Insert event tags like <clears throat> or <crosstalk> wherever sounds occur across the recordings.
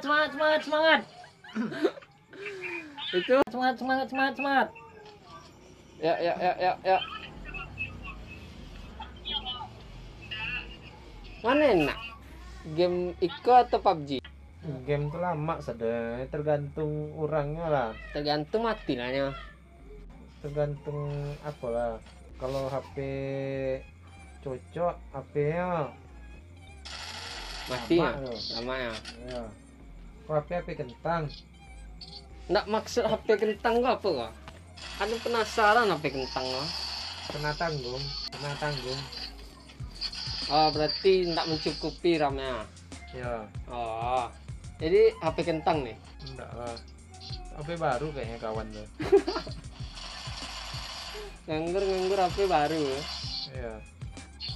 semangat semangat semangat semangat. <laughs> Itu? Semangat semangat semangat semangat. Ya ya ya ya ya. Mana enak? Game Iko atau PUBG game tuh lama tergantung orangnya lah. Tergantung mati lah ya tergantung apa lah. Kalau HP cocok HP-nya mati ya? Lama loh. lama ya? Ya HP HP kentang? Nggak maksud HP kentang gua apa gua ada penasaran HP kentang gua kena tanggung kena tanggung. Oh berarti nggak mencukupi RAM-nya ya. Oh. Jadi HP kentang nih enggak lah. HP baru kayaknya kawan tuh <laughs> nganggur nganggur HP baru ya.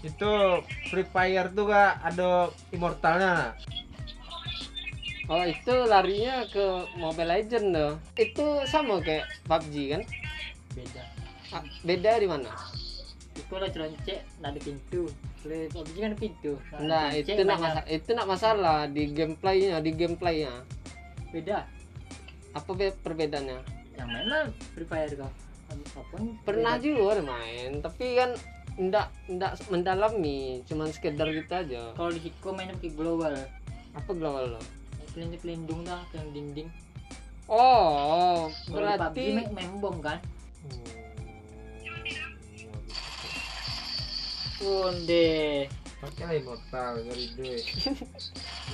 Itu Free Fire tuh kak. Ada immortalnya. Oh itu larinya ke Mobile Legend loh. Itu sama kayak PUBG kan? beda. Ah, Beda di mana? itu lah ceroncek nggak ada pintu. Kalau PUBG kan pintu. Nah ceroncek itu nak masalah itu nak masalah di gameplaynya di gameplaynya. beda. Apa be- perbedaannya? yang mana Free Fire kau apa pun. Pernah juga main tapi kan ndak ndak mendalami cuman sekedar gitu aja. Kalau di Hiko mainnya pakai global. Apa global lo pelindung pelindung dah ke yang dinding. Oh PUBG berarti main bom kan? Onde Pakai immortal dari duit.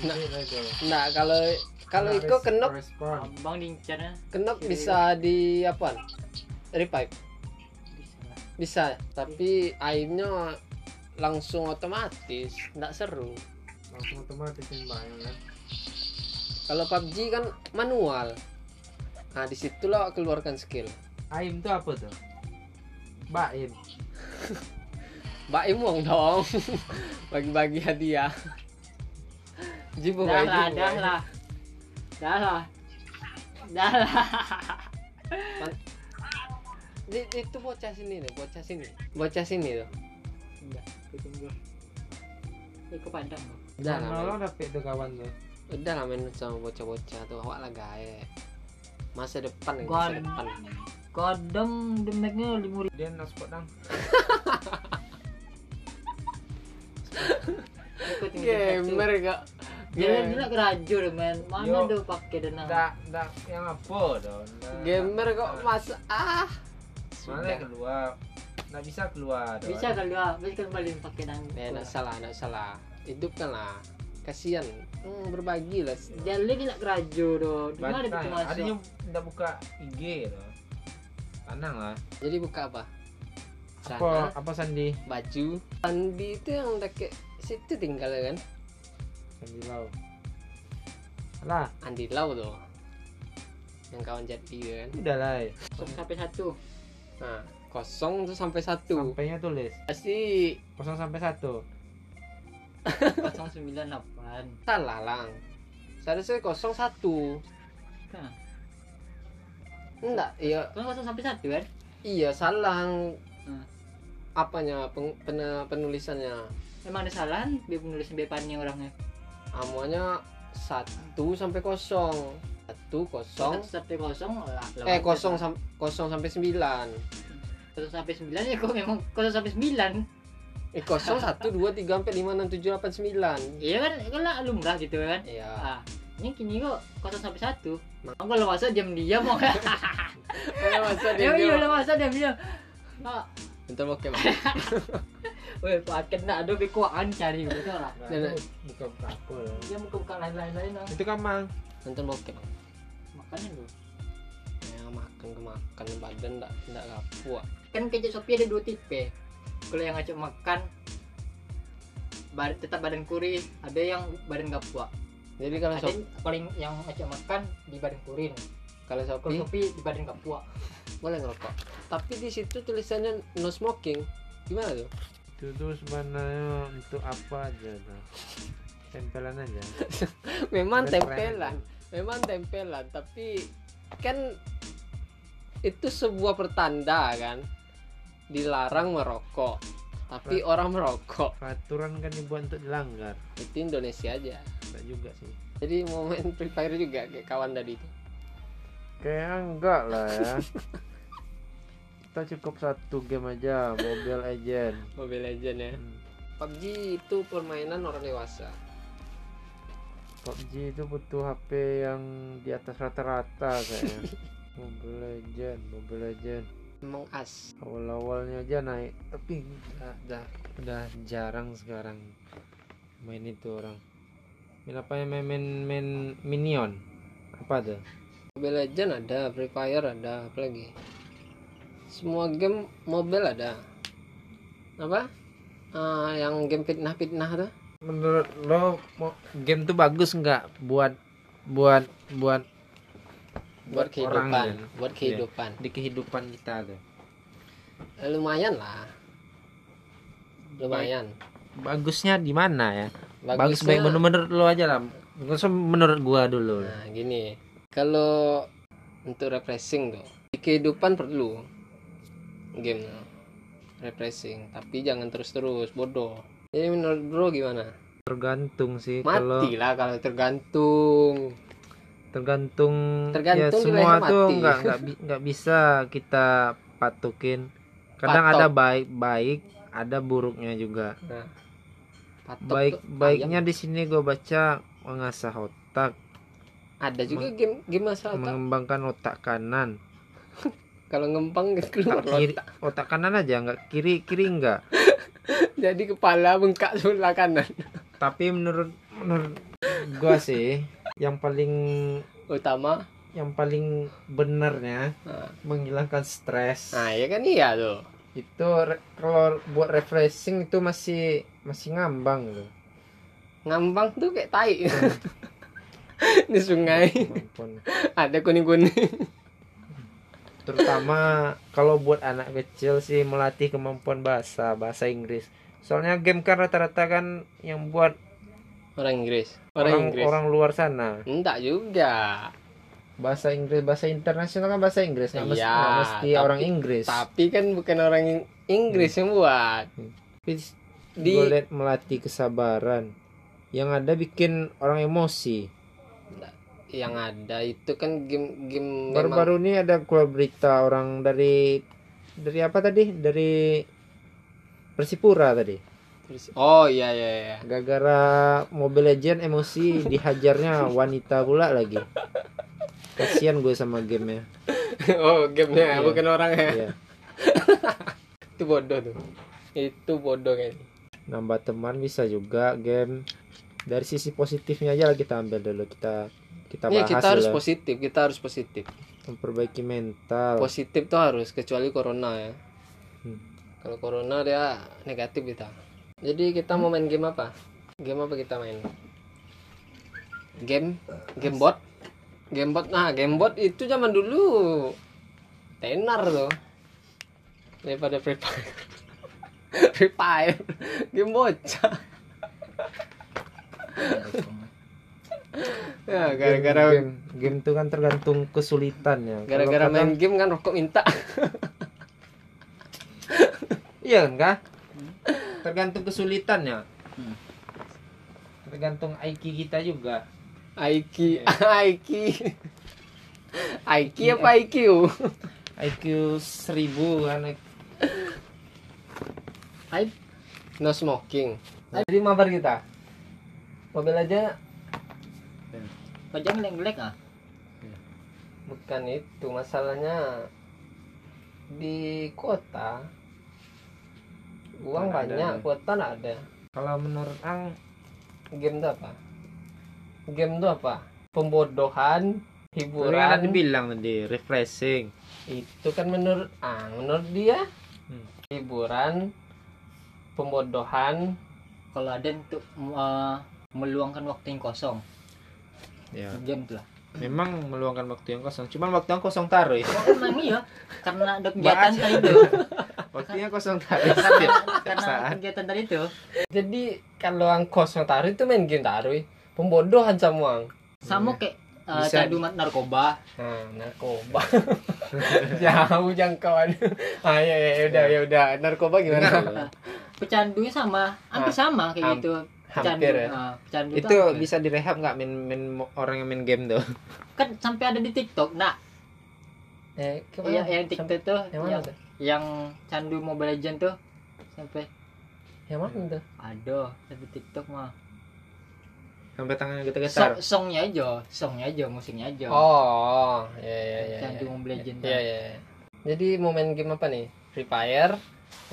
Nah. Itu. nah kalau kalau Iko res- kenok abang diincarnya kenok bisa di apa? Revive. Bisa bisa tapi aimnya langsung otomatis nggak seru. Langsung otomatis sembahyang kan. Kalau PUBG kan manual. Nah di situlah keluarkan skill. Aim tuh apa tuh? Baim. Mbak <laughs> Imong dong. <laughs> Bagi-bagi hadiah. Jibu dah lah dah lah. Dah lah. Dah lah. Di- itu bocah sini nih bocah sini. Bocah sini tuh Iko padang kok. udah lah Mana lo main, dapet tuh kawan tuh? Udah lah main sama bocah-bocah tuh awak lah gae masa depan nih, Gua- masa depan Kadang demeknya lima ribu. Dia naspot dang. Gamer gak Jalan dulu ke rajo deh men. Mana tuh pakai dana? Enggak, enggak yang apa dong? Gamer kok masa ah Mana keluar? Nggak bisa keluar. Bisa ya, bisa balik pakai dana. Eh, nggak salah, nggak salah. Hidupkan lah. Kasihan. Hmm, berbagi lah. Jalan dia ke rajo doh. Di mana Bantai. itu masuk? Ada yang nggak buka IG loh. Tenang lah. Jadi buka apa? Apa Sana, apa Sandi? baju. Andi itu yang dekat situ tinggal kan? Sandi Lau. Alah, Andi Lau tuh. Yang kawan jadi kan. udah lah. ya. sampai satu. Nah, kosong tuh sampai satu. Sampainya tulis Pasti kosong sampai satu. 098. salah lang. Seharusnya kosong satu. Kan? Enggak, iya, Kan kosong sampai satu kan? iya salah. Hmm. Apanya peng- pena- penulisannya? Emang ada salah dia penulis bepannya orangnya. Amuannya satu sampai kosong. Satu kosong. Sampai kosong. Eh kosong sam kosong sampai sembilan. Kosong sampai sembilan ya kok memang kosong sampai sembilan. Eh kosong satu dua tiga empat lima enam tujuh delapan sembilan. Iya kan, kan lah lumrah gitu kan. Iya. Ah, ini kini kok kosong sampai satu. Mak- Aku kalau masa diam <laughs> diam mau kan? Eh masa Ya dia iya dia. lah masa diam diam. Ah, Bentar bokeh bang. weh pakai nak ada bekuan cari gitu lah. Buka buka apa. Dia buka buka lain lain lain lah. Itu kan mang. Bentar bokeh bang. Makanya lu. Ya makan kemakan badan ndak ndak kapua. Kan kecap Shopee ada dua tipe. Kalau yang ngajak makan bad- tetap badan kurus, ada yang badan gak puas. Jadi kalau Ada paling yang ngajak makan di badan kurin. kalau Kalau shopee Shopee di badan gak puas. boleh ngerokok. Tapi di situ tulisannya no smoking. Gimana tuh? Itu tuh sebenarnya untuk apa aja tuh. Tempelan aja. <laughs> Memang Ada tempelan. Memang tempelan, tapi kan itu sebuah pertanda kan dilarang merokok. Tapi orang merokok Peraturan kan dibuat untuk dilanggar. itu Indonesia aja. Enggak juga sih. jadi mau <laughs> main Free Fire juga kayak kawan tadi itu Kayaknya enggak lah ya. Kita cukup satu game aja, Mobile Legend. Mobile Legend ya Hmm. PUBG itu permainan orang dewasa PUBG itu butuh HP yang di atas rata-rata kayaknya. <laughs> Mobile Legend, Mobile Legend. Among Us Awal-awalnya aja naik, tapi udah, udah, udah jarang sekarang main itu orang. Main apa ya main, main, main Minion? Apa tuh? Mobile Legend ada Free Fire ada apa lagi semua game mobile ada apa Ah, yang game fitnah-fitnah tuh Menurut lo game tuh bagus nggak buat buat buat buat Buat orang kehidupan ya. buat kehidupan di kehidupan kita tuh? Eh, lumayan lah lumayan Bagusnya di mana ya? Bagus Bagusnya- baik menurut lo aja lah. Menurut gua dulu. Nah, gini. Kalau untuk refreshing tuh, di kehidupan perlu game refreshing, tapi jangan terus-terus bodoh. Jadi menurut bro gimana? Tergantung sih kalau Mati lah kalau tergantung. Tergantung, Tergantung ya semua tuh nggak nggak bi- nggak bisa kita patukin. Kadang Patok. ada baik-baik, ada buruknya juga. Nah, patok Baik baiknya di sini gua baca mengasah otak, ada juga game game masalah otak. mengembangkan otak kanan. <laughs> Kalau ngempang keluar Kiri, otak. otak kanan aja nggak kiri kiri nggak. <laughs> Jadi kepala bengkak sebelah kanan. Tapi menurut menurut gua sih yang paling Utama. yang paling benernya Nah, menghilangkan stres nah ya kan iya tuh. itu kalau buat refreshing itu masih masih ngambang loh Ngambang tuh kayak tai. <laughs> di sungai Ampun. ada kuning-kuning. terutama kalau buat anak kecil sih melatih kemampuan bahasa bahasa Inggris soalnya game kan rata-rata kan yang buat Orang Inggris. Orang, orang Inggris. orang luar sana Enggak juga. bahasa Inggris bahasa internasional kan bahasa Inggris nggak mesti, Iya, mesti tapi- orang Inggris Tapi kan bukan orang In- Inggris yang buat. Tapi Di liat melatih kesabaran yang ada bikin orang emosi yang ada itu kan game-game memang- Baru-baru ini ada keluar berita orang dari dari apa tadi? Dari Persipura tadi. Oh iya iya iya. Gara-gara Mobile Legend emosi <laughs> dihajarnya wanita pula lagi. Kasihan gue sama gamenya. oh, gamenya Iya. bukan orang ya. Iya. <laughs> Itu bodoh tuh. Itu bodoh kayaknya. Nambah teman bisa juga game. Dari sisi positifnya aja lah kita ambil dulu kita kita Iya, bahas kita harus dulu. positif, kita harus positif. memperbaiki mental. Positif tuh harus kecuali corona ya. Hmm. Kalau corona dia negatif kita. Jadi kita mau main game apa? Game apa kita main? Game game bot. Game bot. Nah, game bot itu zaman dulu tenar tuh. Daripada Free Fire. <laughs> Free Fire. Game bocah. <laughs> ya, gara-gara game, game itu kan tergantung kesulitannya. Kalau gara-gara main game kan rokok minta. Iya kan? Tergantung kesulitannya. Hmm. Tergantung IQ kita juga. Aiki, Aiki. Aiki Iya. <laughs> apa IQ? IQ 1000 kan. Hai, No smoking. Jadi mabar kita. Mobil aja pajang ngelek ah. bukan itu masalahnya di kota uang ada. banyak kuota nggak ada Kalau menurut Ang game itu apa game itu apa pembodohan kan hiburan ada bilang tadi refreshing. itu kan menurut ah menurut dia Hmm. hiburan pembodohan Kalau ada untuk uh, meluangkan waktu yang kosong, Ya. game tuh lah. Memang meluangkan waktu yang kosong. Cuman waktu yang kosong taruh ya. Oh, emang iya, karena ada <laughs> kegiatan tadi itu. Waktunya kosong taruh. karena, Setiap saat. kegiatan tadi itu. jadi kalau yang kosong taruh itu main game taruh pembodohan semua Sama kayak uh, Bisa candu narkoba. Nah, narkoba. <laughs> Jauh jangkauan. <laughs> ah ya ya ya, udah ya udah. Narkoba gimana? Pecandunya sama, hampir sama kayak gitu. hampir ya ah, pecandu itu ya? bisa direhab nggak main, main orang yang main game tuh kan sampai ada di TikTok nah eh yang, yang TikTok tuh yang yang, yang candu Mobile Legend tuh sampai yang mana tuh ada di TikTok mah sampai tangannya so, getar-getar songnya aja songnya aja musiknya aja oh ya ya ya candu ya. Mobile Legend Iya iya. iya. Jadi mau main game apa nih? Free Fire,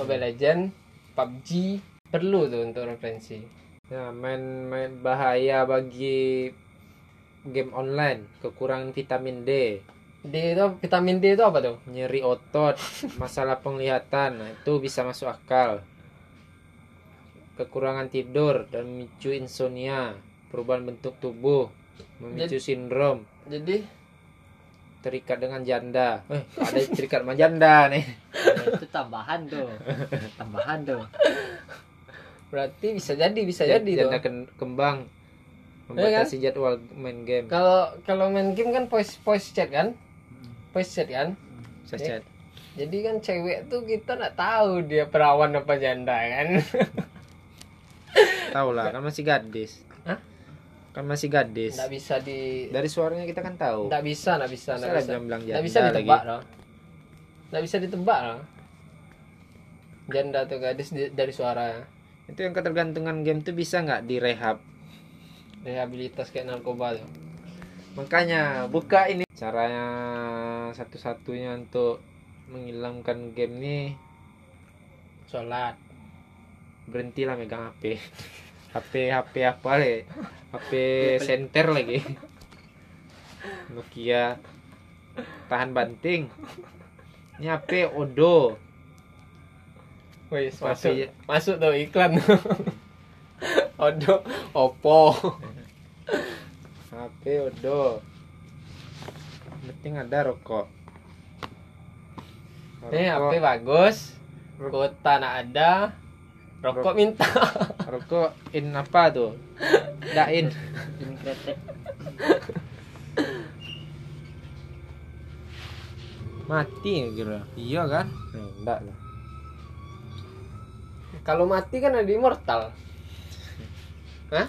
Mobile Legend, PUBG perlu tuh untuk referensi. ya main main bahaya bagi game online kekurangan vitamin D D itu vitamin D itu apa tuh? nyeri otot masalah penglihatan. Nah, itu bisa masuk akal. Kekurangan tidur dan memicu insomnia perubahan bentuk tubuh memicu sindrom. Jadi? Terikat dengan janda. Eh. Ada terikat sama janda nih. Itu tambahan tuh. Tambahan tuh. Berarti bisa jadi bisa jadi tuh. janda ken- kembang. Iya membatasi jadwal main game. Kalau kalau main game kan voice voice chat kan? Voice chat kan? Bisa Iya. chat. Jadi kan cewek tuh kita nggak tahu dia perawan apa janda kan? <laughs> tahu lah kan masih gadis Hah? kan masih gadis Nggak bisa di dari suaranya kita kan tahu nggak bisa nggak bisa nggak bisa. bilang-bilang Nggak bisa lagi. ditebak loh. Nggak bisa ditebak loh. Janda atau gadis di- dari suara itu yang ketergantungan game tuh bisa nggak direhab rehabilitas kayak narkoba tuh. makanya buka ini caranya satu-satunya untuk menghilangkan game nih Sholat. berhentilah megang HP HP HP apa le? HP <laughs> center lagi. Nokia. Tahan banting. Ini HP Odo. Wih, masuk masuk tuh iklan. <laughs> Odo, Oppo. HP Odo penting ada rokok Nih Rokok- HP bagus. Kota nak ada. Rokok minta. <laughs> rokok in apa tuh dain <laughs> ini kretek mati ya kira iya kan enggak lah Kalau mati kan ada immortal. Hah?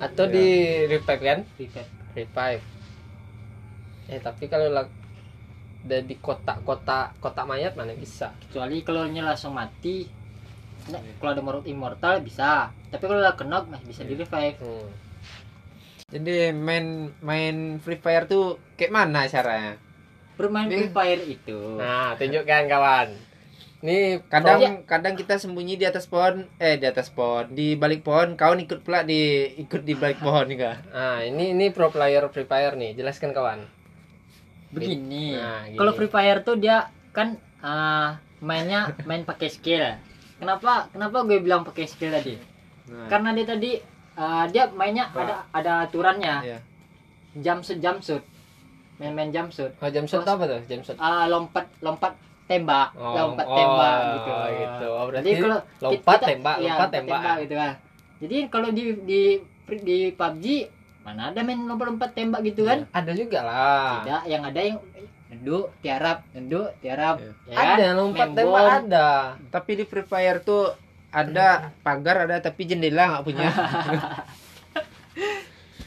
Atau Ya. di revive kan? reset Revive. Eh tapi kalau lag- udah di kotak-kotak kotak mayat mana bisa? kecuali kalau nya langsung mati nah, kalau ada morot immortal bisa tapi kalau udah kena masih bisa di revive Hmm. jadi main main Free Fire tuh kayak mana caranya bermain Free Fire itu Nah, tunjukkan kawan. Nih kadang Iya. kadang kita sembunyi di atas pohon eh di atas pohon di balik pohon kawan ikut pula di ikut di balik pohon juga Nah, ini ini pro player Free Fire nih. Jelaskan kawan. Begini Nah, kalau Free Fire tuh dia kan ah, mainnya main pakai skill kenapa kenapa gue bilang pakai skill tadi nah, karena dia tadi ah, dia mainnya Apa? ada ada aturannya iya. jam shoot jam shoot main-main jam shoot Oh, jam Terus- apa tuh? Jam shot. Ah, lompat lompat tembak Oh, lompat oh, tembak gitu gitu. Oh, berarti jadi kalau lompat kita- tembak, iya, lompat tembak. gitu kan jadi kalau di di di PUBG mana ada main lompat-lompat tembak gitu kan Ada juga lah. tidak yang ada yang nenduk tiarap nenduk tiarap Iya. ya kan? Ada lompat tembak bom. ada. tapi di Free Fire tuh ada pagar ada tapi jendela nggak punya <laughs>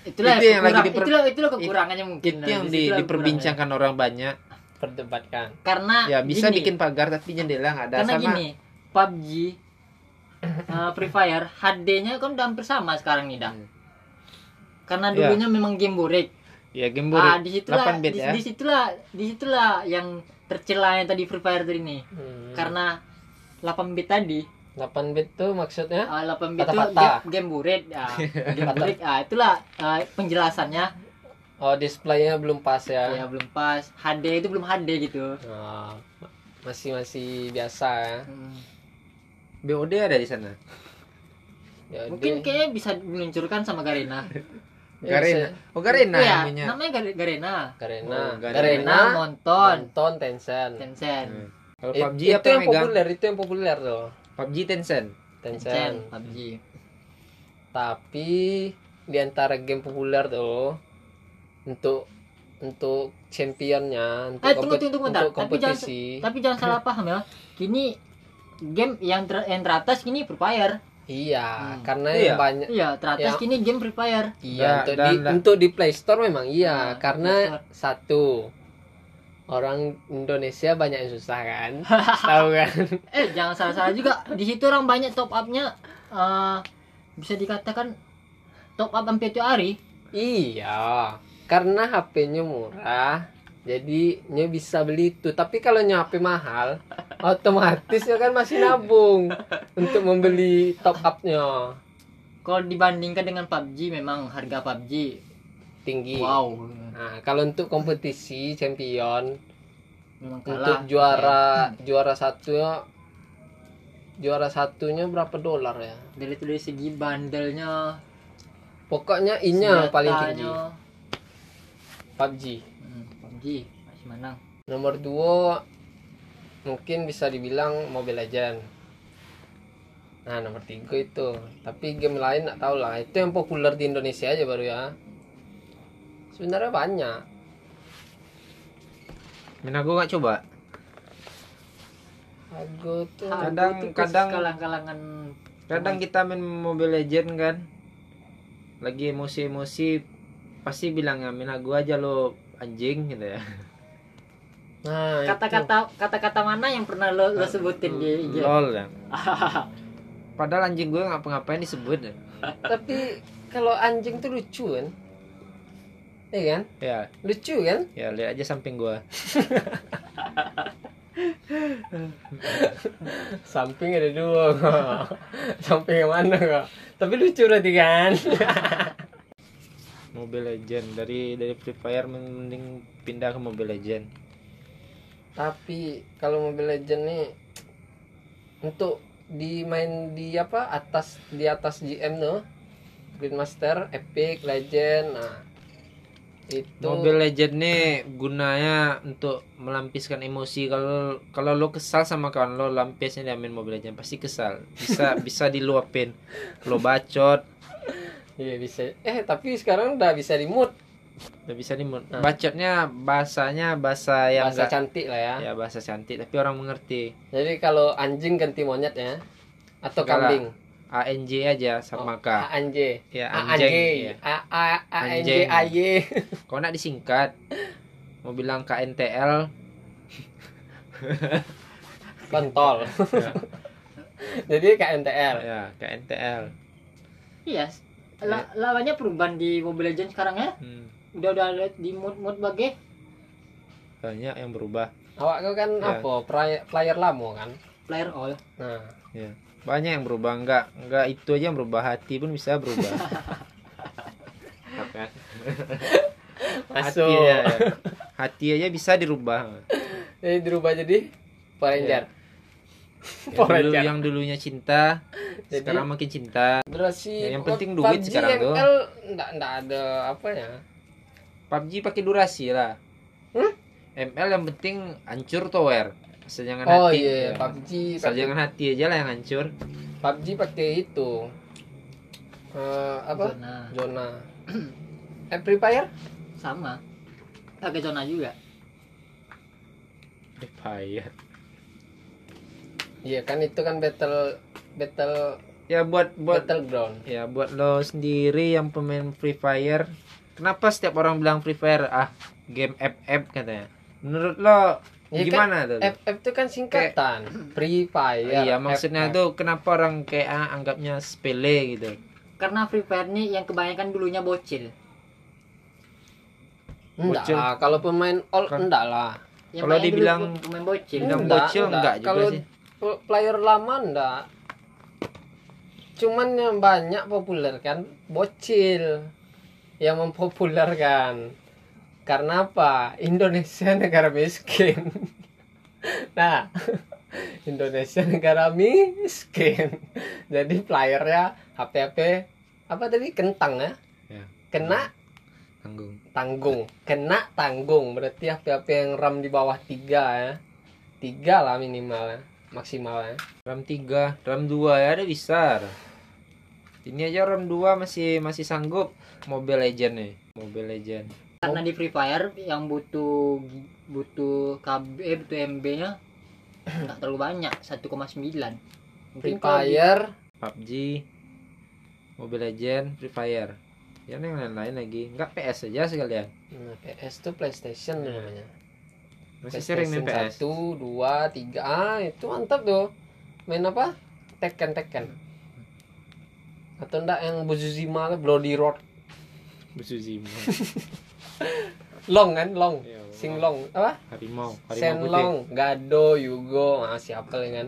itulah Itu yang lagi diper- itulah itulah kekurangannya mungkin itu yang di, diperbincangkan orang banyak Perdebatkan. karena ya bisa gini, bikin pagar tapi jendela nggak ada karena sama gini PUBG uh, Free Fire HD-nya kan udah hampir sama sekarang nih dah Hmm. Karena Iya. dulunya memang game borek. Ya game ah board di situlah 8 bit di, ya. di situlah di situlah yang tercela yang tadi Free Fire tadi nih. Hmm. karena 8 bit tadi. 8 bit tuh maksudnya? Ah, 8 bit itu Kata-kata. game, <laughs> game buret ya game buret ah itulah ah, penjelasannya. Oh displaynya belum pas ya. ya belum pas. HD itu belum HD gitu. Oh, masih masih biasa ya. Hmm. BOD ada di sana? Ya, mungkin dia- kayaknya bisa diluncurkan sama Garena <laughs> Garena bisa. oh Garena Itu ya, namanya namanya Gar- Garena Garena. Oh, Garena. Garena, nonton nonton Tencent. Tencent Hmm. kalau It- PUBG itu apa yang yang megang populer, itu yang populer tuh. PUBG Tencent Tencent. Tencent PUBG Tapi di antara game populer tuh untuk untuk championnya untuk, Eh, tunggu, tunggu, bentar. untuk Tapi jangan- kompetisi tapi jangan salah paham ya kini game yang ter yang teratas kini Free Fire Iya, Hmm. karena Iya. yang banyak Iya, teratas Ya. kini game Free Fire. Iya, Dan- untuk dan- di dan- untuk di Play Store memang iya, Nah, karena satu orang Indonesia banyak yang susah kan, <laughs> tahu kan? Eh, jangan salah-salah juga. Di situ orang banyak top up-nya eh, bisa dikatakan top up hampir tiap hari. Iya, karena HP-nya murah, jadi nyo bisa beli itu. Tapi kalau nyo HP mahal, otomatis nyo kan masih nabung untuk membeli top up-nya Kalau dibandingkan dengan PUBG memang harga PUBG tinggi. wow. Nah, kalau untuk kompetisi champion Memang untuk kalah. juara juara satunya juara satunya berapa dolar ya? dari dari segi bandelnya Pokoknya inya paling tinggi. PUBG. PUBG masih menang. Nomor dua mungkin bisa dibilang Mobile Legend. Nah nomor tiga itu. Tapi game lain nggak tahu lah. Itu yang populer di Indonesia aja baru ya. Sebenarnya banyak. Minago nggak coba? Aku tuh Kadang- tuh kadang- kalang-kalangan Kadang kita main Mobile Legend kan, lagi emosi-emosi pasti bilang ya Minago aja lo anjing gitu ya. nah kata-kata kata-kata mana yang pernah lo, lo sebutin di IG? Lol ya. <laughs> Padahal anjing gue ngapa-ngapain disebut ya. Tapi kalau anjing tuh lucu kan? Iya kan? Ya, Lucu kan? ya lihat aja samping gue. <laughs> Samping ada dua kok. <laughs> Samping yang mana kok? Tapi lucu berarti kan? Mobile Legend. Dari dari Free Fire mending pindah ke Mobile Legend. Tapi kalau Mobile Legend nih untuk dimain di apa atas di atas GM tuh Grandmaster, Epic, Legend, nah itu Mobile Legend nih gunanya untuk melampiskan emosi. Kalau kalau lo kesal sama kawan lo lampisnya dia main Mobile Legend pasti kesal. Bisa <laughs> bisa diluapin. Lo bacot iya bisa. Eh tapi sekarang udah bisa di mute, udah bisa di Nah. bacotnya bahasanya bahasa yang bahasa enggak cantik lah ya. ya bahasa cantik tapi orang mengerti Jadi kalau anjing ganti monyet ya atau lah. kambing. ANJ aja sama K ANJ. ya ANJ. anjing ya. A A A N J. A Y. <laughs> kau nak disingkat mau bilang KNTL Kontol. <laughs> ya, <laughs> Jadi KNTR. ya KNTL Iya. La- lawannya perubahan di Mobile Legends sekarang ya. hmm, Udah udah lihat di mood-mood bagai banyak yang berubah Awak kau kan Ya. apa? Player, player lama kan? player all. Nah, ya banyak yang berubah enggak enggak itu aja yang berubah hati pun bisa berubah <laughs> masuk. hati aja ya. hati aja bisa dirubah Jadi dirubah jadi Power Ranger. Yang, dulu, yang dulunya cinta Jadi- sekarang makin cinta Ya, yang penting PUBG duit sekarang tuh. ML enggak enggak ada apa ya? PUBG pakai durasi lah Hmm? ML yang penting hancur tower asal jangan Oh hati iya, Ya. PUBG asal pakai jangan hati aja lah yang hancur PUBG pakai itu. Eh, apa? Zona. Zona. <clears throat> eh, Free Fire? Sama. Pakai zona juga. Fire. Iya kan itu kan battle battle ya buat buat battleground. ya buat lo sendiri yang pemain Free Fire kenapa setiap orang bilang Free Fire ah game FF katanya menurut lo Ya kan, gimana tuh FF itu kan singkatan. Free Fire. iya maksudnya FF. tuh kenapa orang kayak ah, anggapnya sepele gitu Karena Free Fire nih yang kebanyakan dulunya bocil. Enggak Bocil. lah, kalau pemain all Kan- enggak lah. Kalau dibilang- pemain bocil. Enggak, bocil enggak juga Kalau sih. Pl- player lama enggak. Cuman yang banyak populer kan bocil yang mempopulerkan. Karena apa? Indonesia <laughs> negara miskin. <laughs> nah, <laughs> Indonesia negara miskin. Jadi playernya HP-HP apa tadi kentang ya? Ya. Kena tanggung tanggung kena tanggung berarti HP-HP yang RAM di bawah tiga ya tiga lah minimal ya maksimal ya. RAM 3 RAM 2 ya ada bisa ini aja RAM 2 masih masih sanggup. Mobile Legend nih. Mobile Legend. Karena di Free Fire yang butuh butuh KB eh, butuh MB-nya <clears throat> nggak terlalu banyak 1,9. Free di- Fire PUBG Mobile Legend Free Fire. Ya yang lain-lain lagi. Nggak PS aja sekalian. Nah, PS tuh PlayStation tuh namanya. Masih sering main PS Satu, dua, tiga. Ah, itu mantap tuh. Main apa? Tekken, Tekken. Atau enggak yang Buzuzima, Bloody Roar. Busuzima <laughs> Long kan, Long. Iya, Sing Long. Apa? harimau harimau putih Senlong, Gado, Yugo. Ah, siapa ya kan?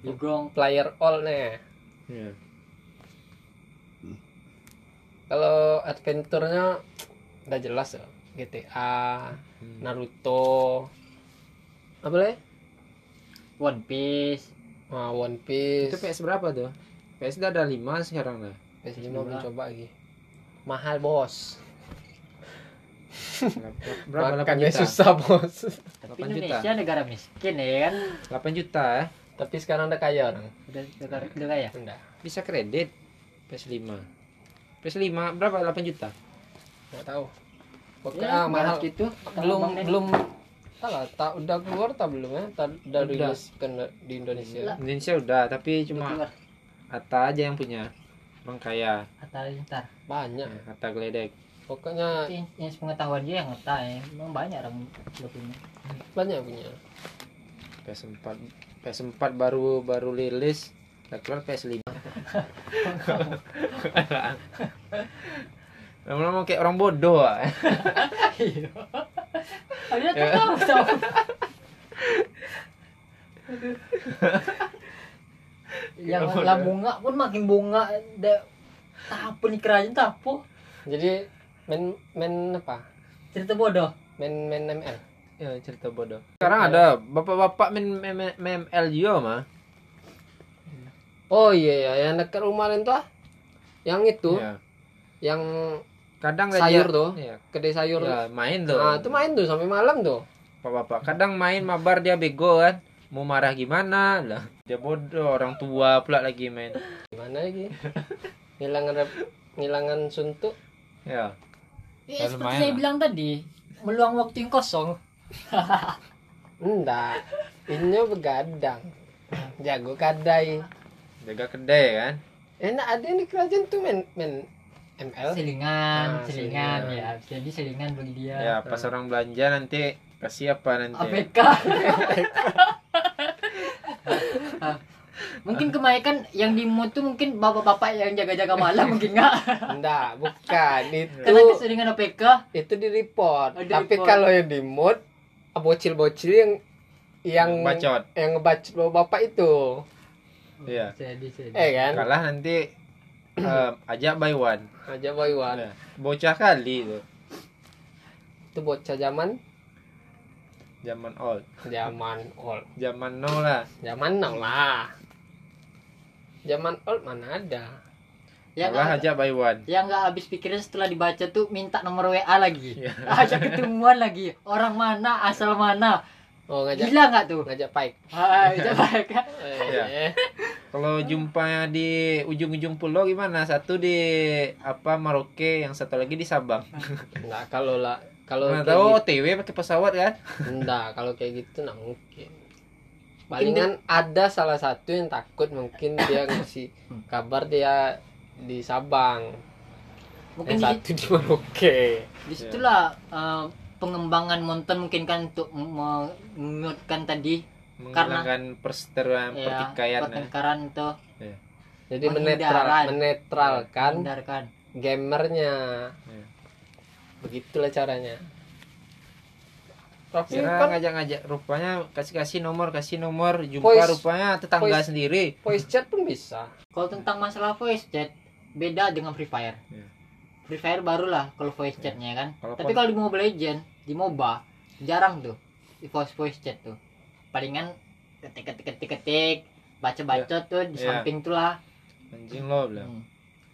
Jugong Player all nih. Iya. Kalau adventure-nya udah jelas ya. GTA, Hmm. Naruto. Apa lagi? One Piece Ah, One Piece. itu PS berapa tuh PS udah ada 5 sekarang lah PS5 belum coba lagi. Mahal, Bos. berapa 8 Makannya juta susah, Bos. tapi 8 juta. Indonesia negara miskin ya kan 8 juta ya Tapi sekarang udah kaya orang. udah udah, udah kaya Enggak. bisa kredit PS5 PS5 berapa 8 juta Enggak tahu. Pokoknya ya, ah, mahal. gitu. Belum belum. Salah tak udah keluar tak belum ya? Tak udah rilis ke di Indonesia. Lah. Indonesia udah tapi cuma. Atta aja yang punya orang kaya. Atta ntar banyak. Ya, Atta geledek pokoknya yang pengetahuan dia yang ngetah ya. Emang banyak orang udah punya. Banyak punya. PS4 PS4 baru baru rilis udah keluar PS5 <laughs> <laughs> lama-lama kayak orang bodoh ah. iya. Ada tahu tahu. Yang lah bunga pun makin bunga da tapu nih kerajaan tapu jadi main main apa? Cerita bodoh. Main main ML ya cerita bodoh. Sekarang ada bapak-bapak main ML juga mah oh iya ya yang dekat rumah tuh ah. yang itu? Iya. yang kadang sayur aja- tuh. Iya. kedai sayur Ya, main tuh. Nah itu main tuh sampai malam tuh. Bapak-bapak kadang main mabar dia bego kan. Mau marah gimana? Lah dia bodoh orang tua pula lagi main. Gimana lagi? <laughs> Ngilangan ngilangan suntuk. Ya. Ya, seperti saya lah. bilang tadi meluang waktu yang kosong. <laughs> Enggak. Ini begadang. Jago kadai. Jaga kedai kan? Enak ada yang di kerajaan tuh main main ML selingan Ah, selingan selingan. ya jadi selingan bagi dia. Ya pas orang belanja nanti kasih apa nanti? APK <laughs> mungkin kebanyakan yang di tuh mungkin bapak-bapak yang jaga-jaga malam mungkin nggak? Enggak bukan. Itu karena keseringan APK itu di report. Oh, di tapi report. kalau yang di mood bocil-bocil yang yang bacot. yang ngebacot bapak itu. Iya. jadi jadi. Eh kan? Kalah nanti eh, ajak buy one. Aja boy one. Ya, bocah kali itu. Itu bocah zaman? Zaman old. Zaman old. Zaman now lah. Zaman now lah. Zaman old mana ada? Yang nggak- ajak buy one. yang nggak habis pikirnya setelah dibaca tuh minta nomor WA lagi. Iya. ajak ketemuan lagi. Orang mana asal mana oh ngajak gila nggak tuh? ngajak pike. Ah coba <laughs> kan Iya. eh kalau jumpa di ujung-ujung pulau gimana? Satu di apa Maroke yang satu lagi di Sabang. <laughs> Enggak kalau lah kalau kayak tahu gitu, OTW pakai pesawat kan? Enggak kalau kayak gitu nggak mungkin. Palingan ada salah satu yang takut mungkin dia <coughs> ngasih kabar dia di Sabang. Mungkin yang di, satu di Merauke di situlah eh, pengembangan monton mungkin kan untuk me- memutkan tadi menghilangkan perseteruan ya pertikaian ya. pertengkaran tuh jadi Menghindaran. menetral menetralkan hindarkan gamernya Iya. begitulah caranya tapi Kira kan ngajak-ngajak rupanya kasih-kasih nomor kasih nomor jumpa Voice- rupanya tetangga voice- sendiri voice chat pun bisa kalau tentang masalah voice chat beda dengan Free Fire Iya. Free Fire barulah kalau voice chatnya kan Kalau tapi kalau di Mobile Legend di MOBA jarang tuh di voice voice chat tuh. Palingan ketik ketik ketik ketik baca baca tuh di Iya. samping tuh lah. Anjing lo bilang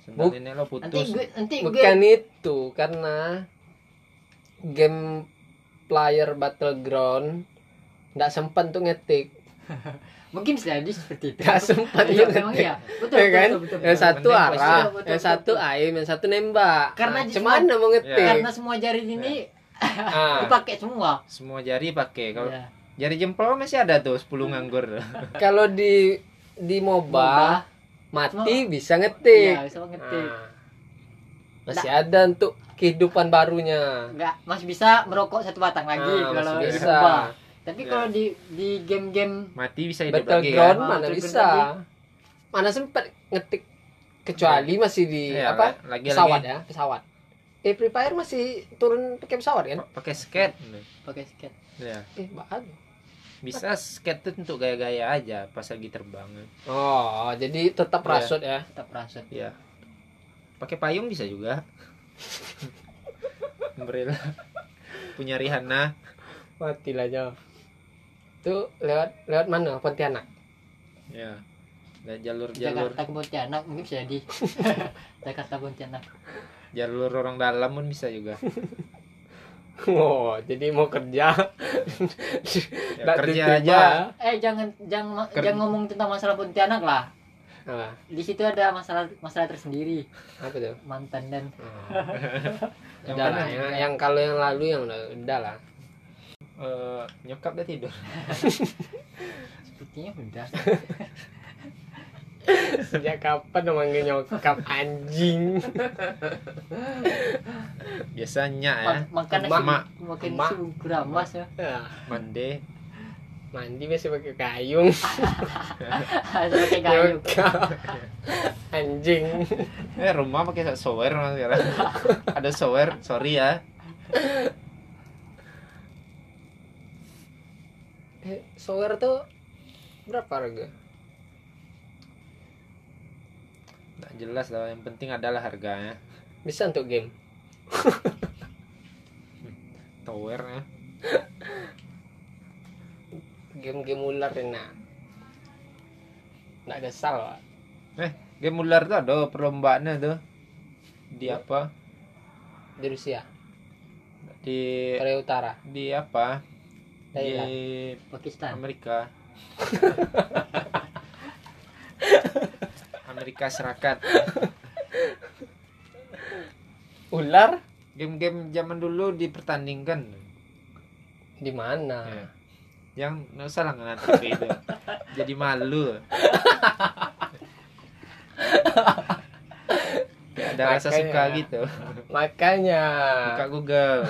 Hmm. Buk- ini lo nanti putus gue nanti gue bukan itu karena game player battleground nggak sempat tuh ngetik. <laughs> Mungkin bisa jadi seperti itu. Nggak sempat iya memang ngetik. iya. Betul ya kan? betul, betul, yang betul. satu Penting arah yang satu aim yang satu nembak. Karena nah, cuman mau ngetik. karena semua jari ini Ah, dipakai semua. Semua jari pakai. Kalau Iya. jari jempol masih ada tuh 10 nganggur. <laughs> Kalau di di MOBA MOBA. mati bisa ngetik. Iya, bisa ngetik. Nah, masih ada untuk kehidupan barunya. Enggak, masih bisa merokok satu batang lagi Ah, kalau di bisa. Tapi Ya. kalau di di game-game Mati bisa hidup lagi battleground kan? Ah, mana bisa. lagi. mana sempat ngetik kecuali masih di Iya, apa? lagi pesawat lagi ya pesawat eh Free Fire masih turun pakai pesawat kan pakai skate. pakai skate. Ya. eh bagus Bisa skate tuh untuk gaya-gaya aja pas lagi terbang. oh jadi tetap Iya. rasut ya Tetap rasut. Ya. Pakai payung bisa juga. <laughs> Umbrella. Punya Rihanna. mati lah jauh tuh lewat lewat mana Pontianak Ya. Dan jalur-jalur Jakarta ke Pontianak mungkin bisa jadi. <laughs> Jakarta Pontianak. Jalur orang dalam pun bisa juga. <laughs> oh jadi mau kerja Ya, <laughs> kerja diterima. aja. Eh jangan jangan Ker- jangan ngomong tentang masalah Pontianak lah. Apa? Di situ ada masalah masalah tersendiri apa tuh mantan dan <laughs> Yang udah mana? lah yang, yang kalau yang lalu yang udah, udah lah Eh, nyokap udah tidur. sepertinya udah. Sejak kapan namanya nyokap anjing Biasanya ya. Ma- makan nasi Emak. makan keramas ya. Ya, Mande. mandi masih pakai kayung Ada pakai kayu. Nyokap. anjing Eh rumah pakai shower mas sekarang. Ada shower, sorry ya. eh, shower tuh berapa harga Nggak jelas lah. Yang penting adalah harganya. bisa untuk game <laughs> Tower ya. game-game ular enak nggak kesal pak Eh, game ular tuh ada perlombaannya tuh. Di apa? di Rusia Di Korea Utara di apa? Thailand Di Pakistan. Amerika. <laughs> Amerika Serikat. <laughs> ular Game-game zaman dulu dipertandingkan. di mana Ya. Yang nggak usah lah TV itu. <laughs> Jadi malu. Ada rasa Makanya. suka gitu. makanya Buka Google.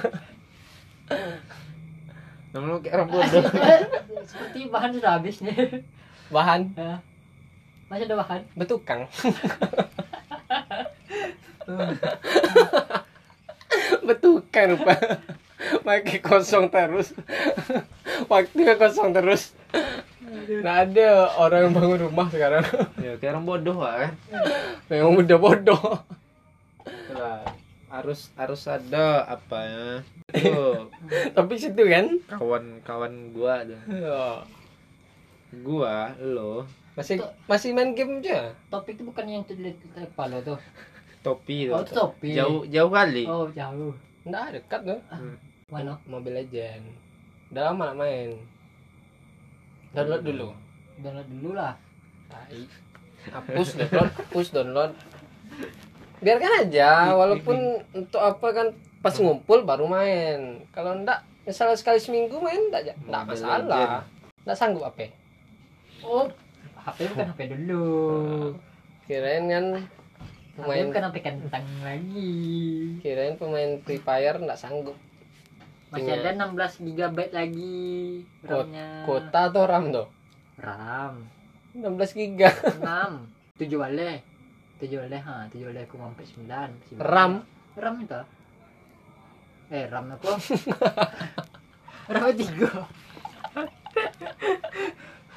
<laughs> Namun lu kayak orang bodoh. Seperti bahan sudah habis nih. bahan Ya. Masih ada bahan. betukang <laughs> betukang rupa makin kosong terus waktunya kosong terus nggak ada orang yang bangun rumah sekarang ya kayak orang bodoh lah kan. memang udah bodoh. Harus harus ada apa ya. Tuh, tapi situ kan kawan-kawan gua ada. oh, Gua, lo, masih masih main game aja Topik itu bukan yang di kepala tuh. <laughs> topi Oh, tuh. itu topi. Jauh jauh kali. Oh, jauh. nggak dekat tuh Mana? Mobile Legend udah lama nggak main download dulu Download dulu lah. Tai. hapus download hapus download biarkan aja walaupun untuk apa kan pas ngumpul baru main kalau enggak misalnya sekali seminggu main enggak enggak masalah enggak sanggup apa Oh, HP bukan HP dulu. kirain kan HP pemain bukan HP kentang lagi. kirain pemain Free Fire enggak sanggup. Masih ada 16 GB lagi RAM-nya. kota atau RAM tuh RAM. 16 giga. 6 7 wale 7 wale ha 7 wale aku sampai 9 RAM? RAM itu. Eh RAM aku <laughs> <laughs> RAM 3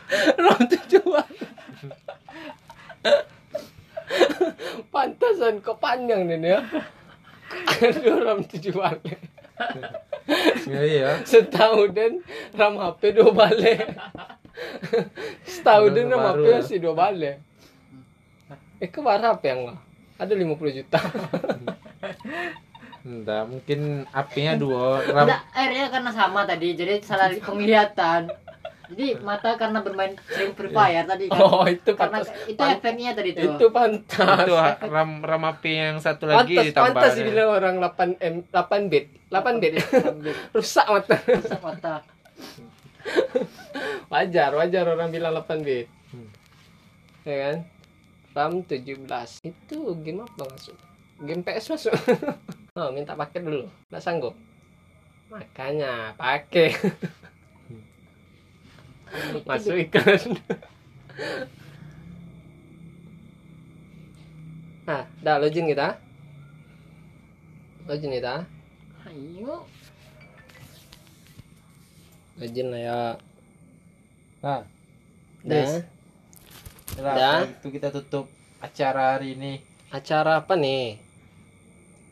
RAM tujuan pantasan kok panjang <laughs> nih ya Aduh, RAM tujuan Iya iya. setahun dan RAM HP dua balik setahun dan RAM HP ya. masih dua balik eh ke mana HP yang mah ada 50 juta <laughs> Entah, mungkin apinya dua ram. Enggak, airnya karena sama tadi jadi salah <laughs> penglihatan jadi mata karena bermain sering Free Fire tadi kan. Oh itu karena pantas. itu pan- efeknya tadi tuh. itu pantas. Itu ram ram api yang satu lagi pantas ditambah. pantas dibilang orang 8 m 8 bit. 8 bit. <laughs> Rusak mata. Rusak mata. <laughs> Wajar wajar orang bilang 8 bit. Hmm. ya kan? RAM 17 itu game apa masuk? Game PS masuk. <laughs> Oh minta pakai dulu. Nggak sanggup. Makanya pakai masuk iklan. Nah dah login kita. Login kita. Ayo. Login lah ya. Nah, dah. Dah, itu kita tutup acara hari ini. acara apa nih?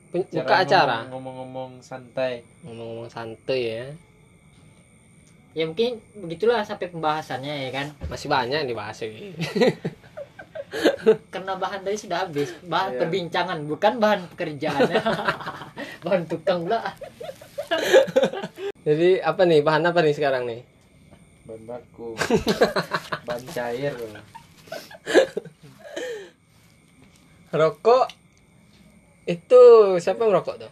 Buka Acara acara? ngomong- Ngomong-ngomong santai. ngomong-ngomong santuy ya ya mungkin begitulah sampai pembahasannya ya kan? Masih banyak yang dibahas ini <laughs> karena bahan tadi sudah habis. Bahan Iya. perbincangan bukan bahan pekerjaan. <laughs> Bahan tukang pula. Jadi apa nih? Bahan apa nih sekarang nih? Bahan baku. Bahan <laughs> cair. rokok. Itu siapa yang merokok tuh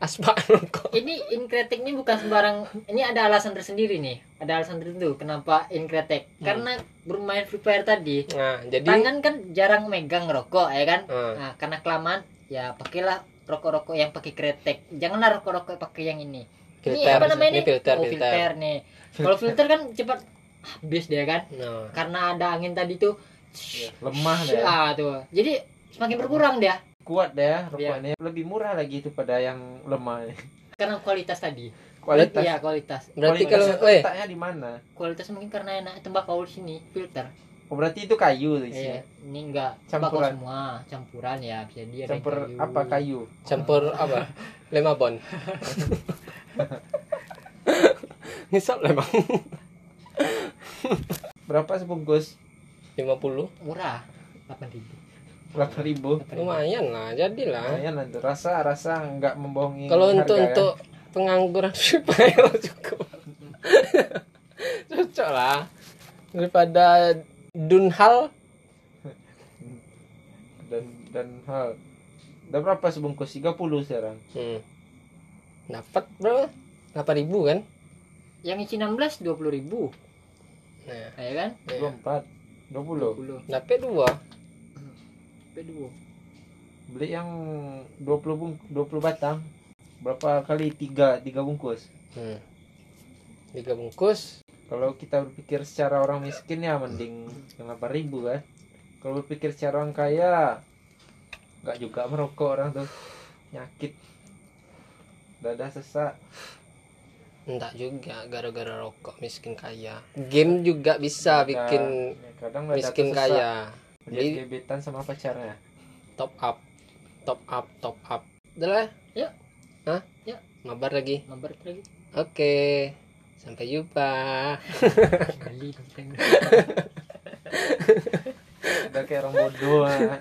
aspa rokok ini inkretek ini bukan sembarang ini ada alasan tersendiri nih. Ada alasan tertentu kenapa inkretek Hmm. karena bermain free fire tadi nah jadi tangan kan jarang megang rokok ya kan? Hmm. nah karena kelamaan ya pakailah rokok-rokok yang pakai kretek janganlah rokok-rokok pakai yang ini. Ini filter apa namanya ini ini filter oh, filter, filter nih. Kalau filter kan cepat habis dia kan? Nah, karena ada angin tadi tuh Ya, lemah deh. ah tuh. Jadi semakin berkurang dia Kuat deh Iya. rokoknya. Lebih murah lagi itu pada yang lemah. karena kualitas tadi Kualitas. iya kualitas berarti kalau Kualitasnya eh letaknya di mana? kualitas mungkin karena enak tembakau di sini filter Oh, berarti itu kayu di iya sini. ini enggak Campuran. semua campuran ya bisa dia Campur apa kayu? campur <laughs> apa lima bon <laughs> ngisap lah bang Berapa sebungkus? 50 murah 8000 Berapa ribu? lumayan lah jadilah Lumayan lah tuh. Rasa rasa nggak membohongi. kalau untuk ya. untuk pengangguran <laughs> supaya cukup <laughs> cocok lah daripada dunhal dan dan hal. Udah berapa sebungkus? 30 sekarang. hmm. dapat berapa 8 ribu kan yang isi 16 20 ribu nah ya kan iya. 24 20. 20 dapat dua P2 Beli yang 20 bung 20 batang. Berapa kali 3 3 bungkus? hmm. tiga bungkus Kalau kita berpikir secara orang miskin ya mending yang 8000 kan. Kalau berpikir secara orang kaya nggak juga merokok orang tuh. Nyakit. Dada sesak. enggak juga gara-gara rokok miskin kaya game juga bisa bikin ya, miskin kaya Jadi gebetan sama pacarnya. top up top up top up udah lah Yuk. Hah? Yuk. mabar lagi nomor lagi oke sampai jumpa <laughs> kali <laughs> Udah kayak orang bodoh. ah.